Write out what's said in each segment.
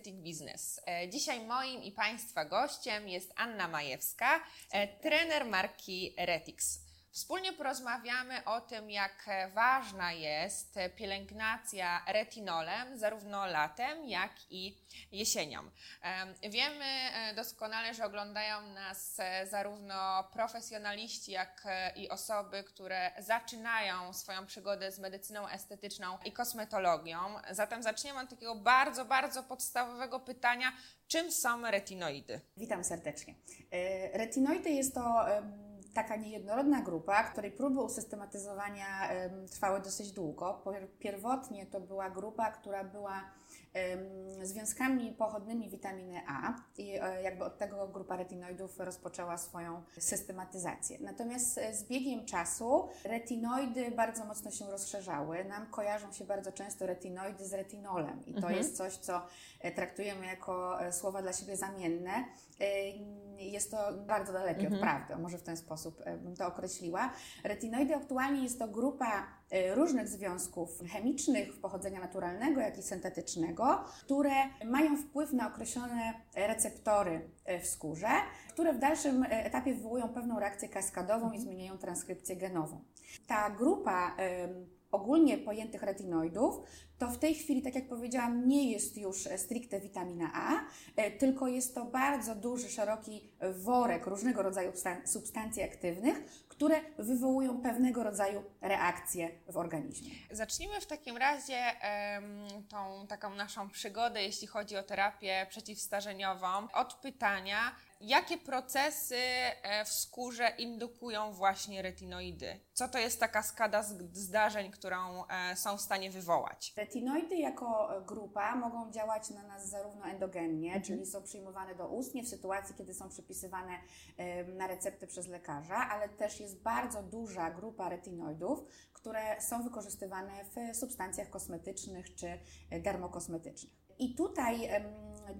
Aesthetic Business. E, dzisiaj moim i Państwa gościem jest Anna Majewska, e, trener marki Retix. Wspólnie porozmawiamy o tym, jak ważna jest pielęgnacja retinolem zarówno latem, jak i jesienią. Wiemy e, doskonale, że oglądają nas e, zarówno profesjonaliści, jak e, i osoby, które zaczynają swoją przygodę z medycyną estetyczną i kosmetologią. Zatem zaczniemy od takiego bardzo, bardzo podstawowego pytania, czym są retinoidy? Witam serdecznie. Retinoidy jest to taka niejednorodna grupa, której próby usystematyzowania trwały dosyć długo. Pierwotnie to była grupa, która była związkami pochodnymi witaminy A i e, jakby od tego grupa retinoidów rozpoczęła swoją systematyzację. Natomiast e, z biegiem czasu retinoidy bardzo mocno się rozszerzały. Nam kojarzą się bardzo często retinoidy z retinolem i to mhm. jest coś, co e, traktujemy jako słowa dla siebie zamienne. Jest to bardzo dalekie mhm. od prawdy, może w ten sposób bym to określiła. Retinoidy aktualnie jest to grupa różnych związków chemicznych pochodzenia naturalnego, jak i syntetycznego, które mają wpływ na określone receptory e, w skórze, które w dalszym e, etapie wywołują pewną reakcję kaskadową i zmieniają transkrypcję genową. Ta grupa ogólnie pojętych retinoidów, to w tej chwili, tak jak powiedziałam, nie jest już stricte witamina A, e, tylko jest to bardzo duży, szeroki worek różnego rodzaju substancji aktywnych, które wywołują pewnego rodzaju reakcje w organizmie. Zacznijmy w takim razie tą taką naszą przygodę, jeśli chodzi o terapię przeciwstarzeniową, od pytania, jakie procesy e, w skórze indukują właśnie retinoidy? Co to jest taka skada zdarzeń, którą e, są w stanie wywołać? Retinoidy jako grupa mogą działać na nas zarówno endogennie, mhm. czyli są przyjmowane do ustnie w sytuacji, kiedy są przypisywane na receptę przez lekarza, ale też jest bardzo duża grupa retinoidów, które są wykorzystywane w substancjach kosmetycznych czy dermokosmetycznych. I tutaj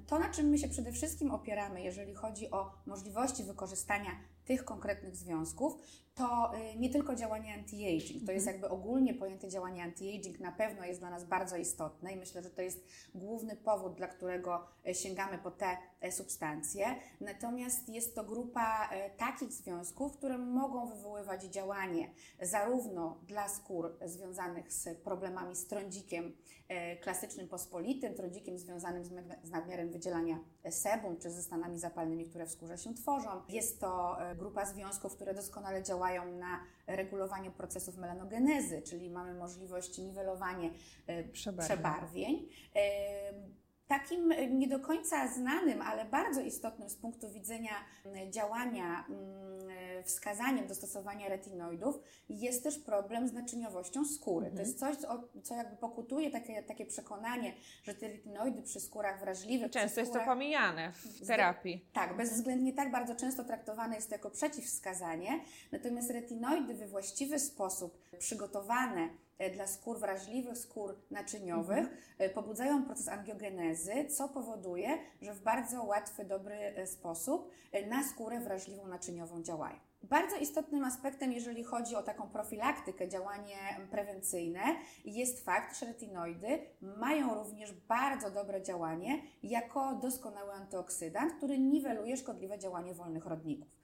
to, na czym my się przede wszystkim opieramy, jeżeli chodzi o możliwości wykorzystania tych konkretnych związków, to y, nie tylko działanie anti-aging. To jest mhm. jakby ogólnie pojęte działanie anti-aging na pewno jest dla nas bardzo istotne i myślę, że to jest główny powód, dla którego y, sięgamy po te y, substancje. Natomiast jest to grupa takich związków, które mogą wywoływać działanie zarówno dla skór związanych z problemami z trądzikiem klasycznym pospolitym, trądzikiem związanym z nadmiarem wydzielania sebum, czy ze stanami zapalnymi, które w skórze się tworzą. Jest to grupa związków, które doskonale działają na regulowanie procesów melanogenezy, czyli mamy możliwość niwelowania e, przebarwień. przebarwień. Takim nie do końca znanym, ale bardzo istotnym z punktu widzenia działania wskazaniem do stosowania retinoidów jest też problem z naczyniowością skóry. Mhm. To jest coś, co, co jakby pokutuje takie, takie przekonanie, że te retinoidy przy skórach wrażliwych... Często skórach, jest to pomijane w terapii. Tak, bezwzględnie tak bardzo często traktowane jest to jako przeciwwskazanie, natomiast retinoidy we właściwy sposób przygotowane E, dla skór wrażliwych, skór naczyniowych, mhm. pobudzają proces angiogenezy, co powoduje, że w bardzo łatwy, dobry e, sposób na skórę wrażliwą naczyniową działają. Bardzo istotnym aspektem, jeżeli chodzi o taką profilaktykę, działanie prewencyjne, jest fakt, że retinoidy mają również bardzo dobre działanie jako doskonały antyoksydant, który niweluje szkodliwe działanie wolnych rodników.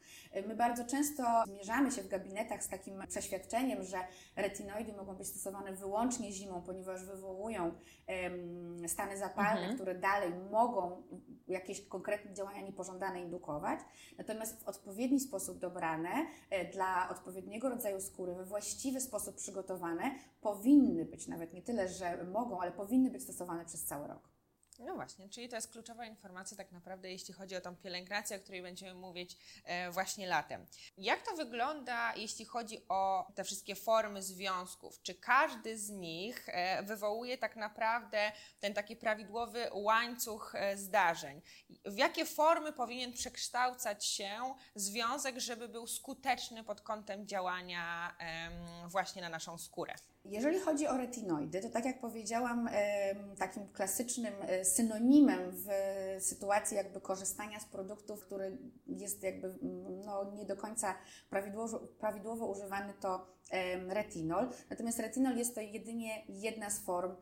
My bardzo często zmierzamy się w gabinetach z takim przeświadczeniem, że retinoidy mogą być stosowane wyłącznie zimą, ponieważ wywołują um, stany zapalne, mhm. które dalej mogą jakieś konkretne działania niepożądane indukować. Natomiast w odpowiedni sposób dobrane, E, dla odpowiedniego rodzaju skóry, we właściwy sposób przygotowane, powinny być, nawet nie tyle, że mogą, ale powinny być stosowane przez cały rok. No właśnie, czyli to jest kluczowa informacja tak naprawdę, jeśli chodzi o tą pielęgnację, o której będziemy mówić e, właśnie latem. Jak to wygląda, jeśli chodzi o te wszystkie formy związków? Czy każdy z nich e, wywołuje tak naprawdę ten taki prawidłowy łańcuch e, zdarzeń? W jakie formy powinien przekształcać się związek, żeby był skuteczny pod kątem działania właśnie na naszą skórę? Jeżeli chodzi o retinoidy, to tak jak powiedziałam, takim klasycznym e, synonimem w sytuacji jakby korzystania z produktów, który jest jakby no, nie do końca prawidłowo, prawidłowo używany, to retinol. Natomiast retinol jest to jedynie jedna z form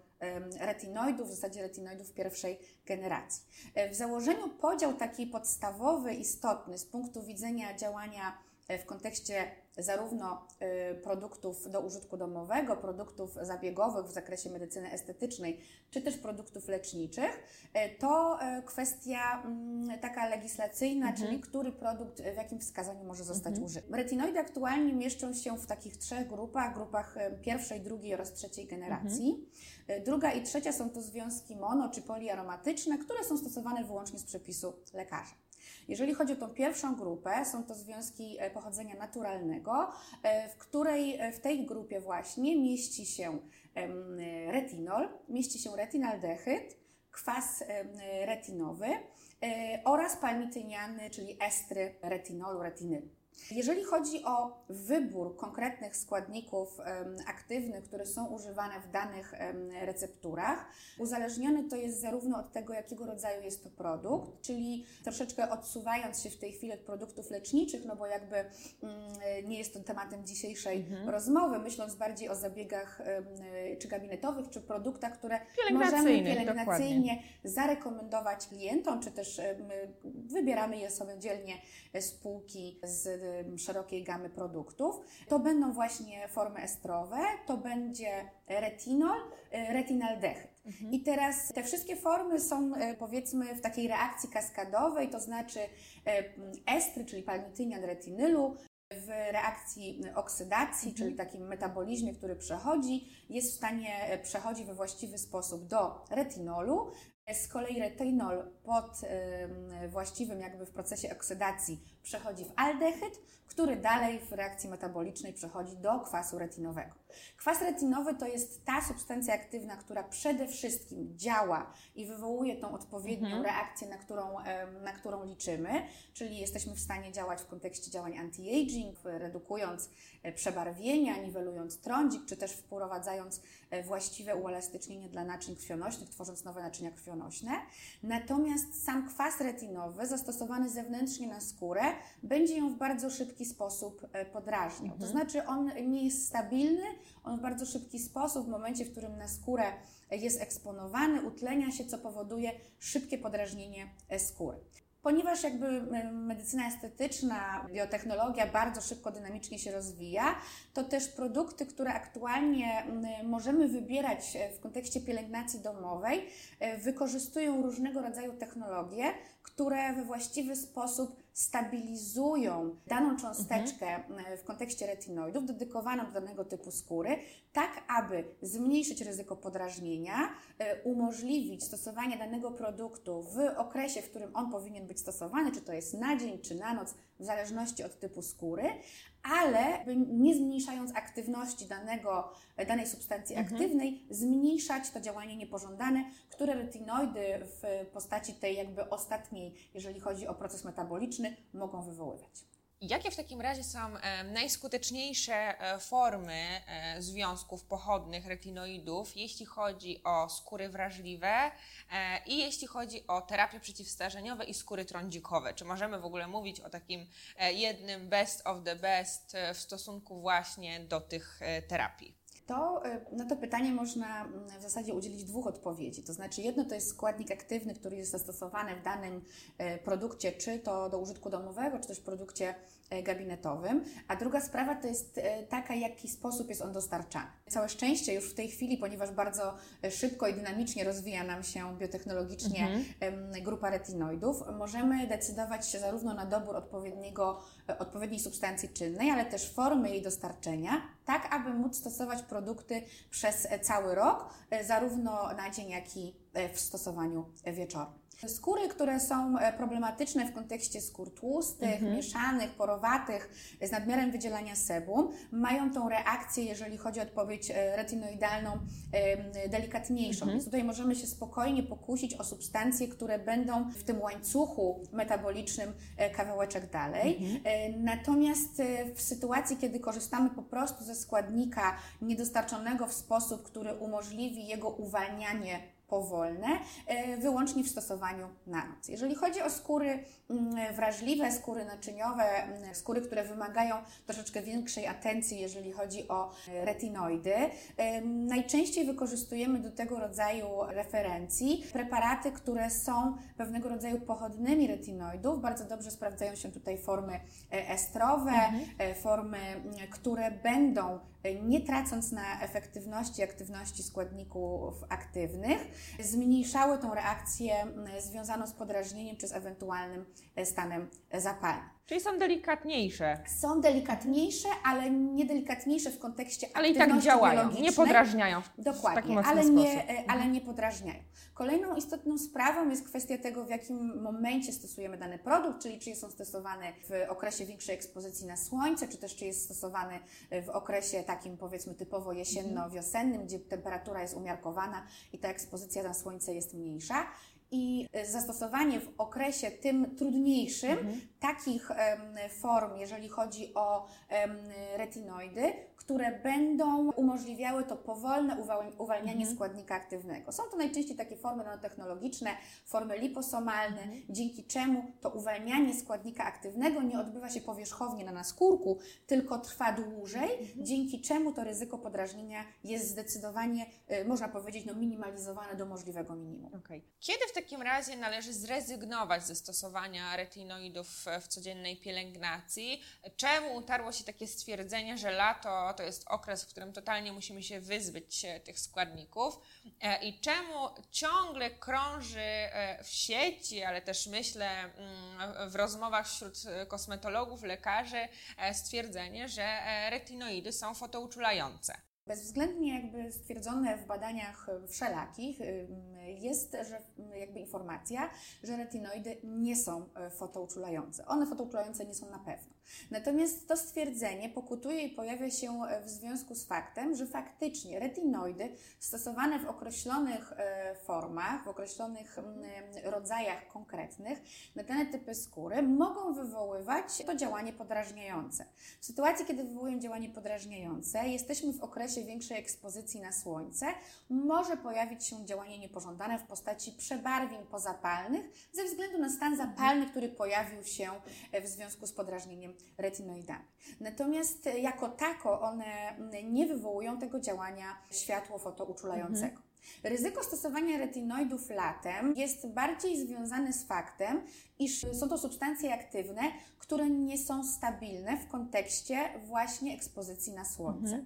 retinoidów, w zasadzie retinoidów pierwszej generacji. E, w założeniu podział taki podstawowy, istotny z punktu widzenia działania e, w kontekście zarówno y, produktów do użytku domowego, produktów zabiegowych w zakresie medycyny estetycznej, czy też produktów leczniczych, y, to y, kwestia mm, taka legislacyjna, mhm. czyli który produkt w jakim wskazaniu może zostać mhm. użyty. Retinoidy aktualnie mieszczą się w takich trzech grupach, grupach pierwszej, drugiej oraz trzeciej generacji. Mhm. Druga i trzecia są to związki mono czy poliaromatyczne, które są stosowane wyłącznie z przepisu lekarza. Jeżeli chodzi o tą pierwszą grupę, są to związki e, pochodzenia naturalnego, e, w której e, w tej grupie właśnie mieści się retinol, mieści się retinaldehyd, kwas retinowy oraz palmityniany, czyli estry retinolu, retinylu. Jeżeli chodzi o wybór konkretnych składników aktywnych, które są używane w danych recepturach, uzależnione to jest zarówno od tego, jakiego rodzaju jest to produkt, czyli troszeczkę odsuwając się w tej chwili od produktów leczniczych, no bo jakby mm, nie jest to tematem dzisiejszej mhm. rozmowy, myśląc bardziej o zabiegach czy gabinetowych, czy produktach, które możemy pielęgnacyjnie zarekomendować klientom, czy też wybieramy je sobie dzielnie spółki z szerokiej gamy produktów. To będą właśnie formy estrowe, to będzie retinol, e, retinaldehyd. Mhm. I teraz te wszystkie formy są e, powiedzmy w takiej reakcji kaskadowej, to znaczy e, estry, czyli palmitynian retinylu, w reakcji oksydacji, mhm. czyli takim metabolizmie, który przechodzi, jest w stanie przechodzi we właściwy sposób do retinolu. Z kolei retinol pod właściwym jakby w procesie oksydacji przechodzi w aldehyd, który dalej w reakcji metabolicznej przechodzi do kwasu retinowego. Kwas retinowy to jest ta substancja aktywna, która przede wszystkim działa i wywołuje tą odpowiednią mhm. reakcję, na którą, na którą liczymy, czyli jesteśmy w stanie działać w kontekście działań anti-aging, redukując e, przebarwienia, niwelując trądzik, czy też wprowadzając e, właściwe uelastycznienie dla naczyń krwionośnych, tworząc nowe naczynia krwionośne. Natomiast sam kwas retinowy zastosowany zewnętrznie na skórę będzie ją w bardzo szybki sposób e, podrażniał. Mhm. To znaczy on nie jest stabilny, on w bardzo szybki sposób, w momencie, w którym na skórę jest eksponowany, utlenia się, co powoduje szybkie podrażnienie e, skóry. Ponieważ jakby medycyna estetyczna, biotechnologia bardzo szybko, dynamicznie się rozwija, to też produkty, które aktualnie możemy wybierać e, w kontekście pielęgnacji domowej, wykorzystują różnego rodzaju technologie, które we właściwy sposób stabilizują daną cząsteczkę mhm. w kontekście retinoidów dedykowaną do danego typu skóry, tak aby zmniejszyć ryzyko podrażnienia, e, umożliwić stosowanie danego produktu w okresie, w którym on powinien być stosowany, czy to jest na dzień, czy na noc, w zależności od typu skóry, ale nie zmniejszając aktywności danego, danej substancji mhm. aktywnej, zmniejszać to działanie niepożądane, które retinoidy w postaci tej jakby ostatniej, jeżeli chodzi o proces metaboliczny, mogą wywoływać. Jakie w takim razie są e, najskuteczniejsze e, formy e, związków pochodnych retinoidów, jeśli chodzi o skóry wrażliwe i jeśli chodzi o terapie przeciwstarzeniowe i skóry trądzikowe? Czy możemy w ogóle mówić o takim jednym best of the best w stosunku właśnie do tych terapii? To na to pytanie można mm, w zasadzie udzielić dwóch odpowiedzi. To znaczy, jedno to jest składnik aktywny, który jest zastosowany w danym produkcie, czy to do użytku domowego, czy też produkcie E, gabinetowym, a druga sprawa to jest e, taka, jaki sposób jest on dostarczany. Całe szczęście już w tej chwili, ponieważ bardzo e, szybko i dynamicznie rozwija nam się biotechnologicznie mhm. grupa retinoidów, możemy decydować się zarówno na dobór odpowiedniego, odpowiedniej substancji czynnej, ale też formy jej dostarczenia, tak aby móc stosować produkty przez cały rok, zarówno na dzień, jak i w stosowaniu wieczornym. Skóry, które są e, problematyczne w kontekście skór tłustych, Mhm. mieszanych, porowatych, z nadmiarem wydzielania sebum, mają tą reakcję, jeżeli chodzi o odpowiedź e, retinoidalną, delikatniejszą. Mhm. Więc tutaj możemy się spokojnie pokusić o substancje, które będą w tym łańcuchu metabolicznym e, kawałeczek dalej. Mhm. Natomiast w sytuacji, kiedy korzystamy po prostu ze składnika niedostarczonego w sposób, który umożliwi jego uwalnianie powolne, e, wyłącznie w stosowaniu na noc. Jeżeli chodzi o skóry mm, wrażliwe, skóry naczyniowe, mm, skóry, które wymagają troszeczkę większej atencji, jeżeli chodzi o e, retinoidy, em, najczęściej wykorzystujemy do tego rodzaju referencji preparaty, które są pewnego rodzaju pochodnymi retinoidów. Bardzo dobrze sprawdzają się tutaj formy e, estrowe, e, formy, mm, które będą e, nie tracąc na efektywności, aktywności składników aktywnych, zmniejszały tą reakcję mm, związaną z podrażnieniem czy z ewentualnym e, stanem zapalnym. Czyli są delikatniejsze, Są delikatniejsze, ale nie delikatniejsze w kontekście ale i tak działają, nie podrażniają w Dokładnie, mocny ale nie, e, ale nie podrażniają. Kolejną istotną sprawą jest kwestia tego, w jakim momencie stosujemy dany produkt, czyli czy są stosowane w okresie większej ekspozycji na słońce, czy też czy jest stosowany e, w okresie takim powiedzmy typowo jesienno-wiosennym, gdzie temperatura jest umiarkowana i ta ekspozycja na słońce jest mniejsza. I e, zastosowanie w okresie tym trudniejszym takich em, form, jeżeli chodzi o retinoidy, które będą umożliwiały to powolne uwal- uwalnianie składnika aktywnego. Są to najczęściej takie formy nanotechnologiczne, formy liposomalne, dzięki czemu to uwalnianie składnika aktywnego nie odbywa się powierzchownie na naskórku, tylko trwa dłużej, dzięki czemu to ryzyko podrażnienia jest zdecydowanie, y, można powiedzieć, no, minimalizowane do możliwego minimum. Okej. Kiedy w takim razie należy zrezygnować ze stosowania retinoidów w codziennej pielęgnacji? Czemu utarło się takie stwierdzenie, że lato to jest okres, w którym totalnie musimy się wyzbyć tych składników? E, I czemu ciągle krąży e, w sieci, ale też myślę mm, w rozmowach wśród e, kosmetologów, lekarzy stwierdzenie, że retinoidy są fotouczulające? Bezwzględnie jakby stwierdzone w badaniach wszelakich ym, jest, że ym, jakby informacja, że retinoidy nie są fotouczulające. One fotouczulające nie są na pewno. Natomiast to stwierdzenie pokutuje i pojawia się e, w związku z faktem, że faktycznie retinoidy stosowane w określonych e, formach, w określonych rodzajach konkretnych na dane typy skóry mogą wywoływać to działanie podrażniające. W sytuacji, kiedy wywołują działanie podrażniające, jesteśmy w okresie większej ekspozycji na słońce, może pojawić się działanie niepożądane w postaci przebarwień pozapalnych ze względu na stan zapalny, który pojawił się e, w związku z podrażnieniem retinoidami. Natomiast jako tako one nie wywołują tego działania światło fotouczulającego. Ryzyko stosowania retinoidów latem jest bardziej związane z faktem, iż są to substancje aktywne, które nie są stabilne w kontekście właśnie ekspozycji na słońce.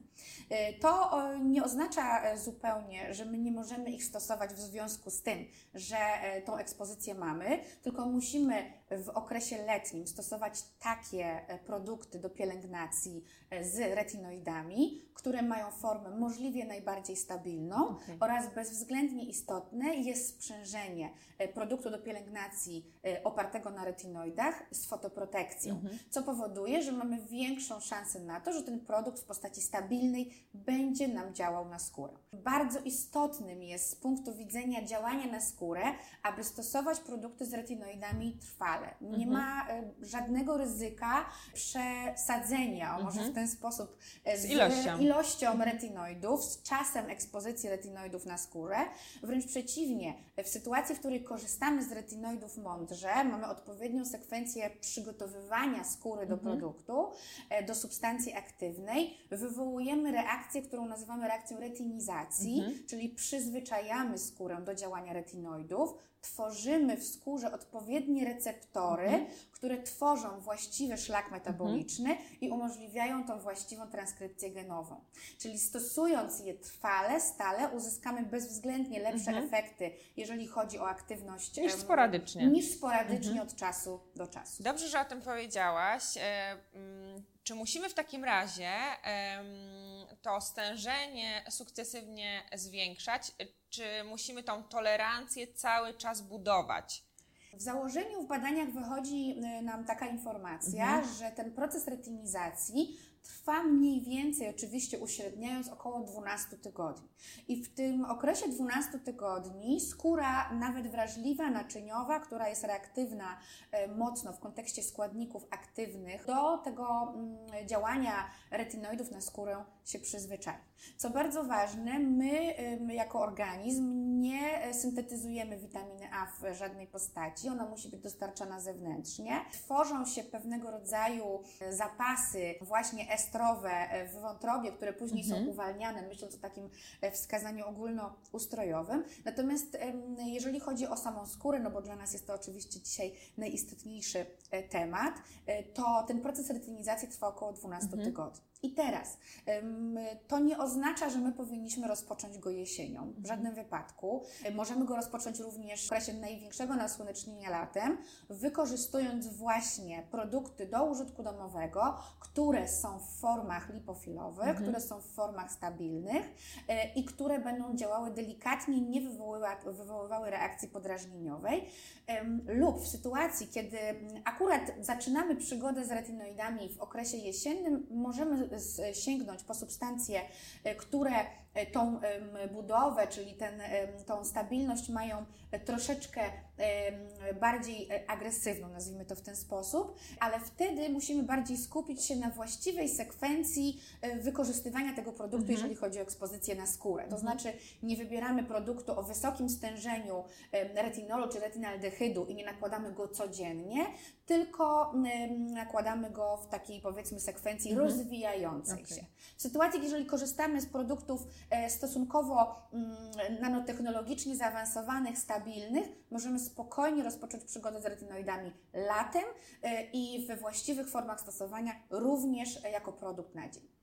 E, To o, nie oznacza e, zupełnie, że my nie możemy ich stosować w związku z tym, że e, tą ekspozycję mamy, tylko musimy w okresie letnim stosować takie e, produkty do pielęgnacji z retinoidami, które mają formę możliwie najbardziej stabilną Okej. oraz bezwzględnie istotne jest sprzężenie produktu do pielęgnacji e, opartego na retinoidach z fotoprotekcją, co powoduje, że mamy większą szansę na to, że ten produkt w postaci stabilnej będzie nam działał na skórę. Bardzo istotnym jest z punktu widzenia działania na skórę, aby stosować produkty z retinoidami trwale. Nie ma e, żadnego ryzyka przesadzenia, może w ten sposób, e, Z ilością. ilością retinoidów, z czasem ekspozycji retinoidów na skórę. Wręcz przeciwnie, w sytuacji, w której korzystamy z retinoidów mądrze, mamy odpowiednią sekwencję przygotowywania skóry do produktu, e, do substancji aktywnej, wywołujemy reakcję, którą nazywamy reakcją retinizacji, czyli przyzwyczajamy skórę do działania retinoidów, tworzymy w skórze odpowiednie receptory, które tworzą właściwy szlak metaboliczny i umożliwiają tą właściwą transkrypcję genową. Czyli stosując je trwale, stale, uzyskamy bezwzględnie lepsze Mhm. efekty, jeżeli chodzi o aktywność. Niż sporadycznie. Niż sporadycznie Mhm. od czasu do czasu. Dobrze, że o tym powiedziałaś. Czy musimy w takim razie to stężenie sukcesywnie zwiększać? Czy musimy tą tolerancję cały czas budować? W założeniu w badaniach wychodzi y, nam taka informacja, Mhm. że ten proces retinizacji trwa mniej więcej, oczywiście uśredniając, około 12 tygodni. I w tym okresie 12 tygodni skóra, nawet wrażliwa, naczyniowa, która jest reaktywna e, mocno w kontekście składników aktywnych, do tego mm, działania retinoidów na skórę się przyzwyczai. Co bardzo ważne, my jako organizm nie e, syntetyzujemy witaminy A w żadnej postaci, ona musi być dostarczana zewnętrznie. Tworzą się pewnego rodzaju e, zapasy właśnie estrowe e, w wątrobie, które później Mhm. są uwalniane, myśląc o takim wskazaniu ogólnoustrojowym. Natomiast jeżeli chodzi o samą skórę, no bo dla nas jest to oczywiście dzisiaj najistotniejszy temat, to ten proces retinizacji trwa około 12 Mhm. tygodni. I teraz, to nie oznacza, że my powinniśmy rozpocząć go jesienią. W żadnym wypadku. E, Możemy go rozpocząć również w okresie największego nasłonecznienia latem, wykorzystując właśnie produkty do użytku domowego, które są w formach lipofilowych, Mhm. które są w formach stabilnych e, i które będą działały delikatnie, nie wywoływa- wywoływały reakcji podrażnieniowej. Lub w sytuacji, kiedy akurat zaczynamy przygodę z retinoidami w okresie jesiennym, możemy sięgnąć po substancje, e, które tą em, budowę, czyli ten, tą stabilność mają e, troszeczkę bardziej e, agresywną, nazwijmy to w ten sposób, ale wtedy musimy bardziej skupić się na właściwej sekwencji e, wykorzystywania tego produktu, Mhm. jeżeli chodzi o ekspozycję na skórę. To Mhm. znaczy nie wybieramy produktu o wysokim stężeniu retinolu czy retinaldehydu i nie nakładamy go codziennie, tylko nakładamy go w takiej powiedzmy sekwencji Mhm. rozwijającej Okej. się. W sytuacji, jeżeli korzystamy z produktów e, stosunkowo mm, nanotechnologicznie zaawansowanych, stabilnych, możemy spokojnie rozpocząć przygodę z retinoidami latem e, i we właściwych formach stosowania również e, jako produkt na dzień.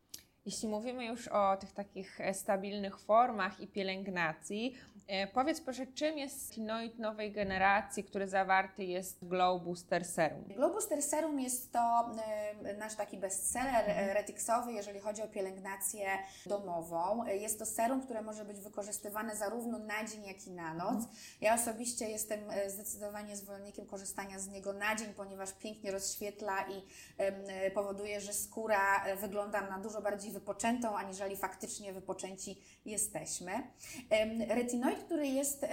Jeśli mówimy już o tych takich e, stabilnych formach i pielęgnacji, e, powiedz proszę, czym jest retinoid nowej generacji, który zawarty jest w Glow Booster Serum? Globuster Serum jest to e, nasz taki bestseller Mhm. retixowy, jeżeli chodzi o pielęgnację domową. Jest to serum, które może być wykorzystywane zarówno na dzień, jak i na noc. Mhm. Ja osobiście jestem zdecydowanie zwolennikiem korzystania z niego na dzień, ponieważ pięknie rozświetla i powoduje, że skóra wygląda na dużo bardziej wypoczętą, aniżeli faktycznie wypoczęci jesteśmy. Retinoid, który jest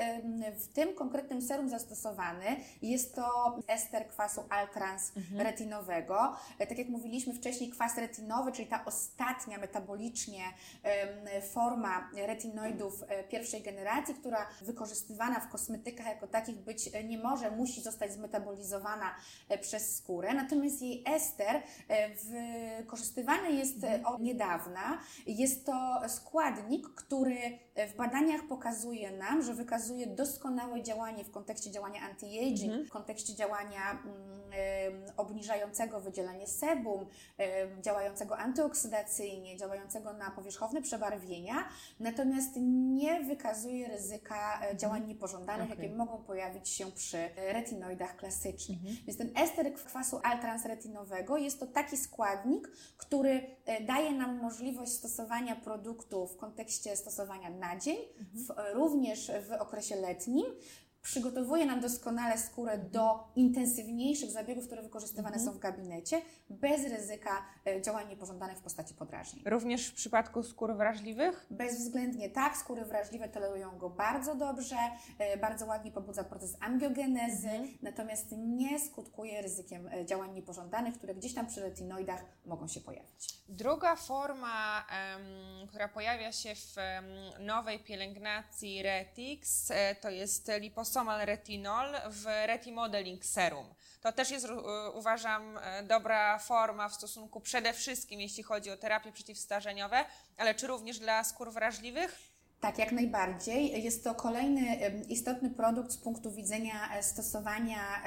w tym konkretnym serum zastosowany, jest to ester kwasu altrans Mhm. retinowego. E, Tak jak mówiliśmy wcześniej, kwas retinowy, czyli ta ostatnia metabolicznie forma retinoidów e, pierwszej generacji, która wykorzystywana w kosmetykach jako takich być e, nie może, musi zostać zmetabolizowana przez skórę. Natomiast jej ester wykorzystywany jest e, od niedawna. Jest to składnik, który w badaniach pokazuje nam, że wykazuje doskonałe działanie w kontekście działania anti-aging, Mhm. w kontekście działania mm, obniżającego wydzielanie sebum, działającego antyoksydacyjnie, działającego na powierzchowne przebarwienia, natomiast nie wykazuje ryzyka e, działań niepożądanych, Okej. jakie mogą pojawić się przy e, retinoidach klasycznych. Mhm. Więc ten ester kwasu altransretinowego jest to taki składnik, który e, daje nam możliwość stosowania produktu w kontekście stosowania na dzień, w, również w okresie letnim. Przygotowuje nam doskonale skórę do intensywniejszych zabiegów, które wykorzystywane Mhm. są w gabinecie, bez ryzyka e, działań niepożądanych w postaci podrażnień. Również w przypadku skór wrażliwych? Bezwzględnie tak, skóry wrażliwe tolerują go bardzo dobrze, e, bardzo ładnie pobudza proces angiogenezy, Mhm. natomiast nie skutkuje ryzykiem e, działań niepożądanych, które gdzieś tam przy retinoidach mogą się pojawić. Druga forma, em, która pojawia się w nowej pielęgnacji Retix, to jest liposomal retinol w Retimodeling Serum. To też jest, e, uważam, e, dobra forma w stosunku przede wszystkim, jeśli chodzi o terapie przeciwstarzeniowe, ale czy również dla skór wrażliwych? Tak, jak najbardziej. Jest to kolejny istotny produkt z punktu widzenia e, stosowania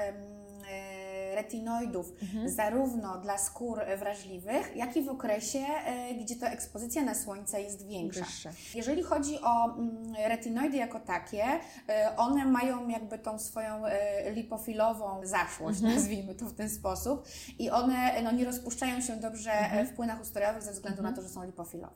retinoidów zarówno dla skór wrażliwych, jak i w okresie, e, gdzie to ekspozycja na słońce jest większa. Wyższe. Jeżeli chodzi o mm, retinoidy jako takie, e, one mają jakby tą swoją e, lipofilową zaszłość, nazwijmy to w ten sposób, i one no, nie rozpuszczają się dobrze e, w płynach ustrojowych ze względu na to, że są lipofilowe.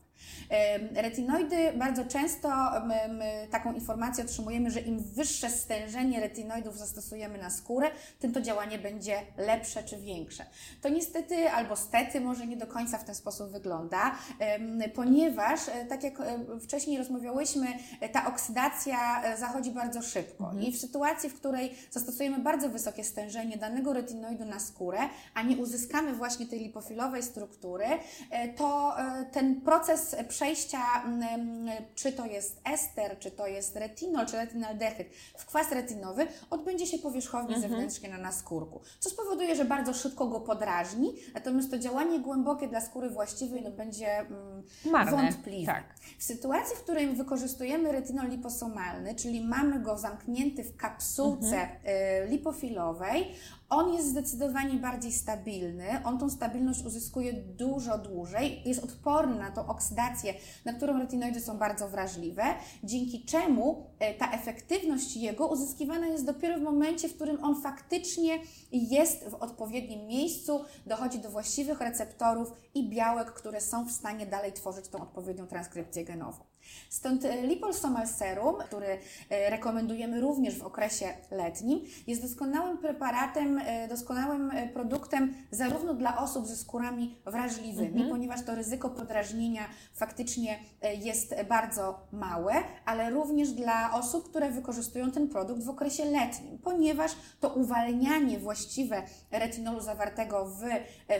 Retinoidy bardzo często my, my taką informację otrzymujemy, że im wyższe stężenie retinoidów zastosujemy na skórę, tym to działanie będzie lepsze czy większe. To niestety albo stety może nie do końca w ten sposób wygląda, ponieważ e, tak jak wcześniej rozmawiałyśmy, e, ta oksydacja e, zachodzi bardzo szybko. I w sytuacji, w której zastosujemy bardzo wysokie stężenie danego retinoidu na skórę, a nie uzyskamy właśnie tej lipofilowej struktury, to ten proces przejścia, czy to jest ester, czy to jest retinol, czy retinaldehyd w kwas retinowy, odbędzie się powierzchownie zewnętrznie na naskórku, co spowoduje, że bardzo szybko go podrażni, natomiast to działanie głębokie dla skóry właściwej no, będzie mm, Marne, wątpliwe. tak. W sytuacji, w której wykorzystujemy retinol liposomalny, czyli mamy go zamknięty w kapsułce y, lipofilowej, on jest zdecydowanie bardziej stabilny, on tą stabilność uzyskuje dużo dłużej, jest odporny na tą oksydację, na którą retinoidy są bardzo wrażliwe, dzięki czemu e, ta efektywność jego uzyskiwana jest dopiero w momencie, w którym on faktycznie jest w odpowiednim miejscu, dochodzi do właściwych receptorów i białek, które są w stanie dalej tworzyć tą odpowiednią transkrypcję genową. Stąd e, Lipossomal Serum, który e, rekomendujemy również w okresie letnim, jest doskonałym preparatem, e, doskonałym e, produktem zarówno dla osób ze skórami wrażliwymi, ponieważ to ryzyko podrażnienia faktycznie e, jest bardzo małe, ale również dla osób, które wykorzystują ten produkt w okresie letnim, ponieważ to uwalnianie właściwe retinolu zawartego w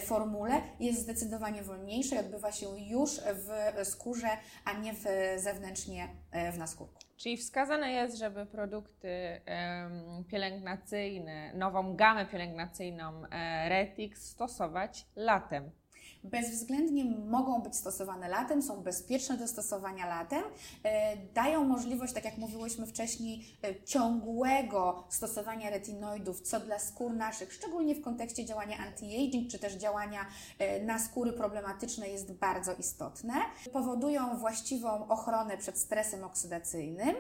formule jest zdecydowanie wolniejsze i odbywa się już w skórze, a nie w, zewnętrznie w naskórku. Czyli wskazane jest, żeby produkty pielęgnacyjne, nową gamę pielęgnacyjną e, Retix stosować latem. Bezwzględnie mogą być stosowane latem, są bezpieczne do stosowania latem, e, dają możliwość, tak jak mówiłyśmy wcześniej, e, ciągłego stosowania retinoidów, co dla skór naszych, szczególnie w kontekście działania anti-aging, czy też działania e, na skóry problematyczne jest bardzo istotne. Powodują właściwą ochronę przed stresem oksydacyjnym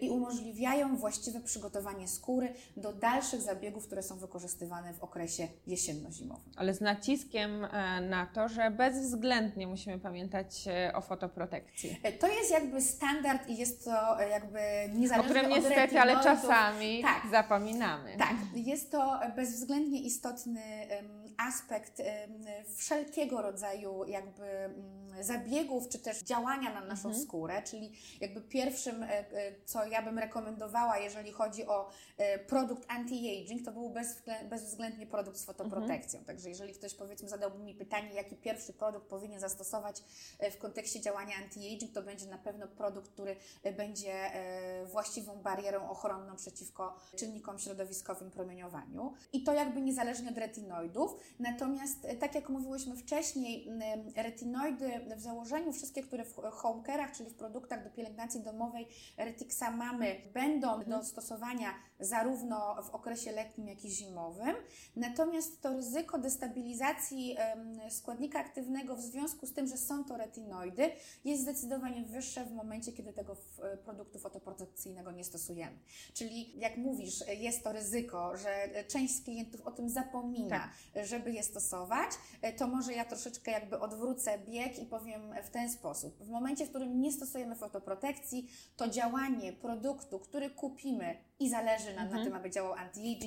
i umożliwiają właściwe przygotowanie skóry do dalszych zabiegów, które są wykorzystywane w okresie jesienno-zimowym. Ale z naciskiem na to, że bezwzględnie musimy pamiętać e, o fotoprotekcji. E, To jest jakby standard i jest to e, jakby O niezależne którym od niestety, ale czasami Tak. zapominamy. Tak, jest to bezwzględnie istotny aspekt wszelkiego rodzaju jakby mm, zabiegów, czy też działania na naszą skórę, czyli jakby pierwszym, co ja bym rekomendowała, jeżeli chodzi o produkt anti-aging, to był bezwzglę- bezwzględnie produkt z fotoprotekcją. Także jeżeli ktoś powiedzmy zadałby mi pytanie, jaki pierwszy produkt powinien zastosować e, w kontekście działania anti-aging, to będzie na pewno produkt, który e, będzie e, właściwą barierą ochronną przeciwko czynnikom środowiskowym promieniowaniu. I to jakby niezależnie od retinoidów. Natomiast, tak jak mówiłyśmy wcześniej, retinoidy w założeniu, wszystkie, które w home care'ach, czyli w produktach do pielęgnacji domowej Retixa mamy, będą do stosowania zarówno w okresie letnim, jak i zimowym. Natomiast to ryzyko destabilizacji em, składnika aktywnego w związku z tym, że są to retinoidy, jest zdecydowanie wyższe w momencie, kiedy tego e, produktu fotoprotekcyjnego nie stosujemy. Czyli jak mówisz, e, jest to ryzyko, że e, część z klientów o tym zapomina, e, żeby je stosować, to może ja troszeczkę jakby odwrócę bieg i powiem w ten sposób. W momencie, w którym nie stosujemy fotoprotekcji, to działanie produktu, który kupimy i zależy nam na tym, aby działał anti-aging,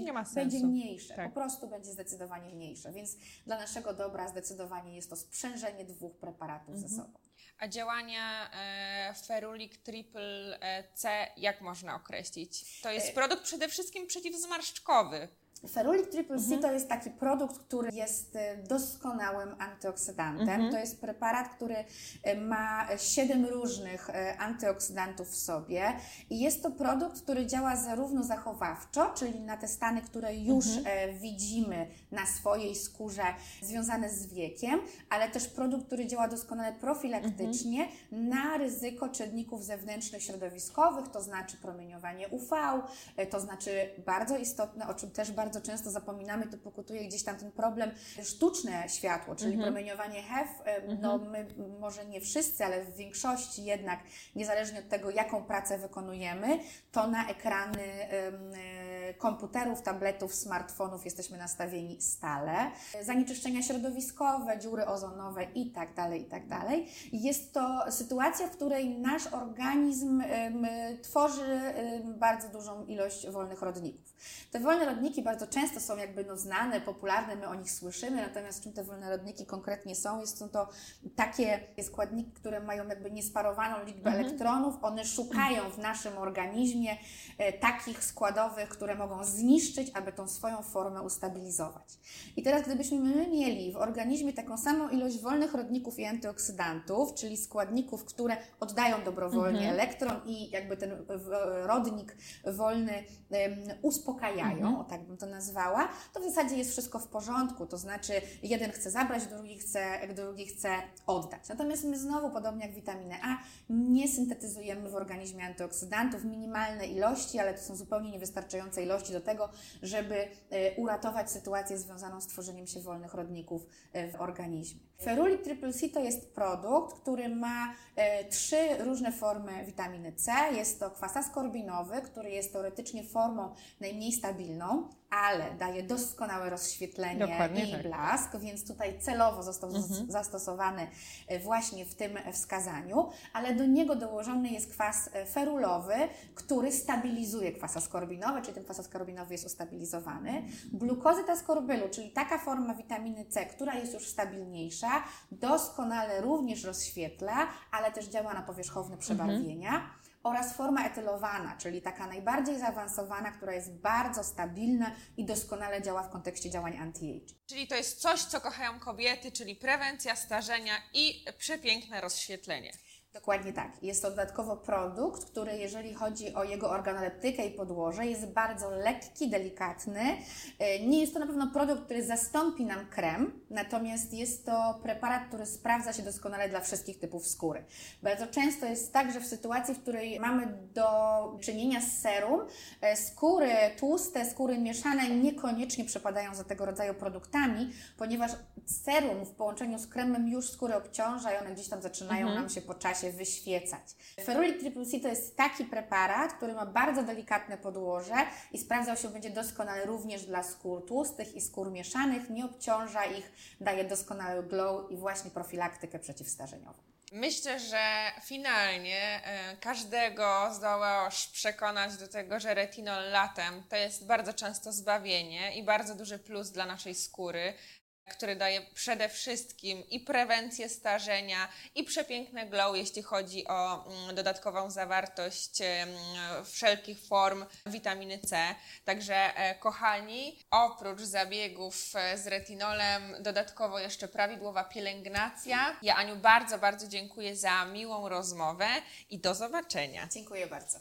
Mhm. Będzie mniejsze. Tak. Po prostu będzie zdecydowanie mniejsze. Więc dla naszego dobra zdecydowanie jest to sprzężenie dwóch preparatów Mhm. ze sobą. A działania e, Ferulic Triple e, C jak można określić? To jest E, produkt przede wszystkim przeciwzmarszczkowy. Ferulic Triple C Mhm. to jest taki produkt, który jest e, doskonałym antyoksydantem. Mhm. To jest preparat, który e, ma siedem różnych antyoksydantów w sobie i jest to produkt, który działa zarówno zachowawczo, czyli na te stany, które już Mhm. e, widzimy na swojej skórze związane z wiekiem, ale też produkt, który działa doskonale profilaktycznie Mhm. na ryzyko czynników zewnętrznych środowiskowych, to znaczy promieniowanie UV, e, to znaczy bardzo istotne, o czym też bardzo bardzo często zapominamy, to pokutuje gdzieś tam ten problem sztuczne światło, czyli mhm. promieniowanie HEV. No mhm. my, może nie wszyscy, ale w większości jednak, niezależnie od tego, jaką pracę wykonujemy, to na ekrany komputerów, tabletów, smartfonów jesteśmy nastawieni stale. Zanieczyszczenia środowiskowe, dziury ozonowe i tak dalej, i tak dalej. Jest to sytuacja, w której nasz organizm tworzy bardzo dużą ilość wolnych rodników. Te wolne rodniki bardzo często są jakby no znane, popularne, my o nich słyszymy, natomiast czym te wolne rodniki konkretnie są? Jest, są to takie składniki, które mają jakby niesparowaną liczbę mhm. elektronów, one szukają w naszym organizmie e, takich składowych, które mogą zniszczyć, aby tą swoją formę ustabilizować. I teraz gdybyśmy my mieli w organizmie taką samą ilość wolnych rodników i antyoksydantów, czyli składników, które oddają dobrowolnie mhm. elektron i jakby ten rodnik wolny um, uspokajają, mhm. o tak bym to nazwała, to w zasadzie jest wszystko w porządku, to znaczy jeden chce zabrać, drugi chce, drugi chce oddać. Natomiast my znowu, podobnie jak witaminę A, nie syntetyzujemy w organizmie antyoksydantów, minimalne ilości, ale to są zupełnie niewystarczające ilości do tego, żeby e, uratować sytuację związaną z tworzeniem się wolnych rodników e, w organizmie. Ferulic Triple C to jest produkt, który ma e, trzy różne formy witaminy C. Jest to kwas askorbinowy, który jest teoretycznie formą najmniej stabilną, ale daje doskonałe rozświetlenie Dokładnie i tak. blask, więc tutaj celowo został mhm. zastosowany e, właśnie w tym wskazaniu, ale do niego dołożony jest kwas e, ferulowy, który stabilizuje kwas askorbinowy, czyli ten kwas askorbinowy jest ustabilizowany. Glukozyt askorbylu, czyli taka forma witaminy C, która jest już stabilniejsza, doskonale również rozświetla, ale też działa na powierzchowne przebarwienia. Mhm oraz forma etylowana, czyli taka najbardziej zaawansowana, która jest bardzo stabilna i doskonale działa w kontekście działań anti-age. Czyli to jest coś, co kochają kobiety, czyli prewencja starzenia i przepiękne rozświetlenie. Dokładnie tak. Jest to dodatkowo produkt, który jeżeli chodzi o jego organoleptykę i podłoże, jest bardzo lekki, delikatny. E, nie jest to na pewno produkt, który zastąpi nam krem, natomiast jest to preparat, który sprawdza się doskonale dla wszystkich typów skóry. Bardzo często jest tak, że w sytuacji, w której mamy do czynienia z serum, e, skóry tłuste, skóry mieszane niekoniecznie przepadają za tego rodzaju produktami, ponieważ serum w połączeniu z kremem już skóry obciąża i one gdzieś tam zaczynają mhm. nam się po czasie się wyświecać. Ferulic Triple C to jest taki preparat, który ma bardzo delikatne podłoże i sprawdzał się będzie doskonale również dla skór tłustych i skór mieszanych, nie obciąża ich, daje doskonały glow i właśnie profilaktykę przeciwstarzeniową. Myślę, że finalnie e, każdego zdołasz przekonać do tego, że retinol latem to jest bardzo często zbawienie i bardzo duży plus dla naszej skóry który daje przede wszystkim i prewencję starzenia, i przepiękne glow, jeśli chodzi o mm, dodatkową zawartość wszelkich form witaminy C. Także, e, kochani, oprócz zabiegów e, z retinolem, dodatkowo jeszcze prawidłowa pielęgnacja. Ja, Aniu, bardzo, bardzo dziękuję za miłą rozmowę i do zobaczenia. Dziękuję bardzo.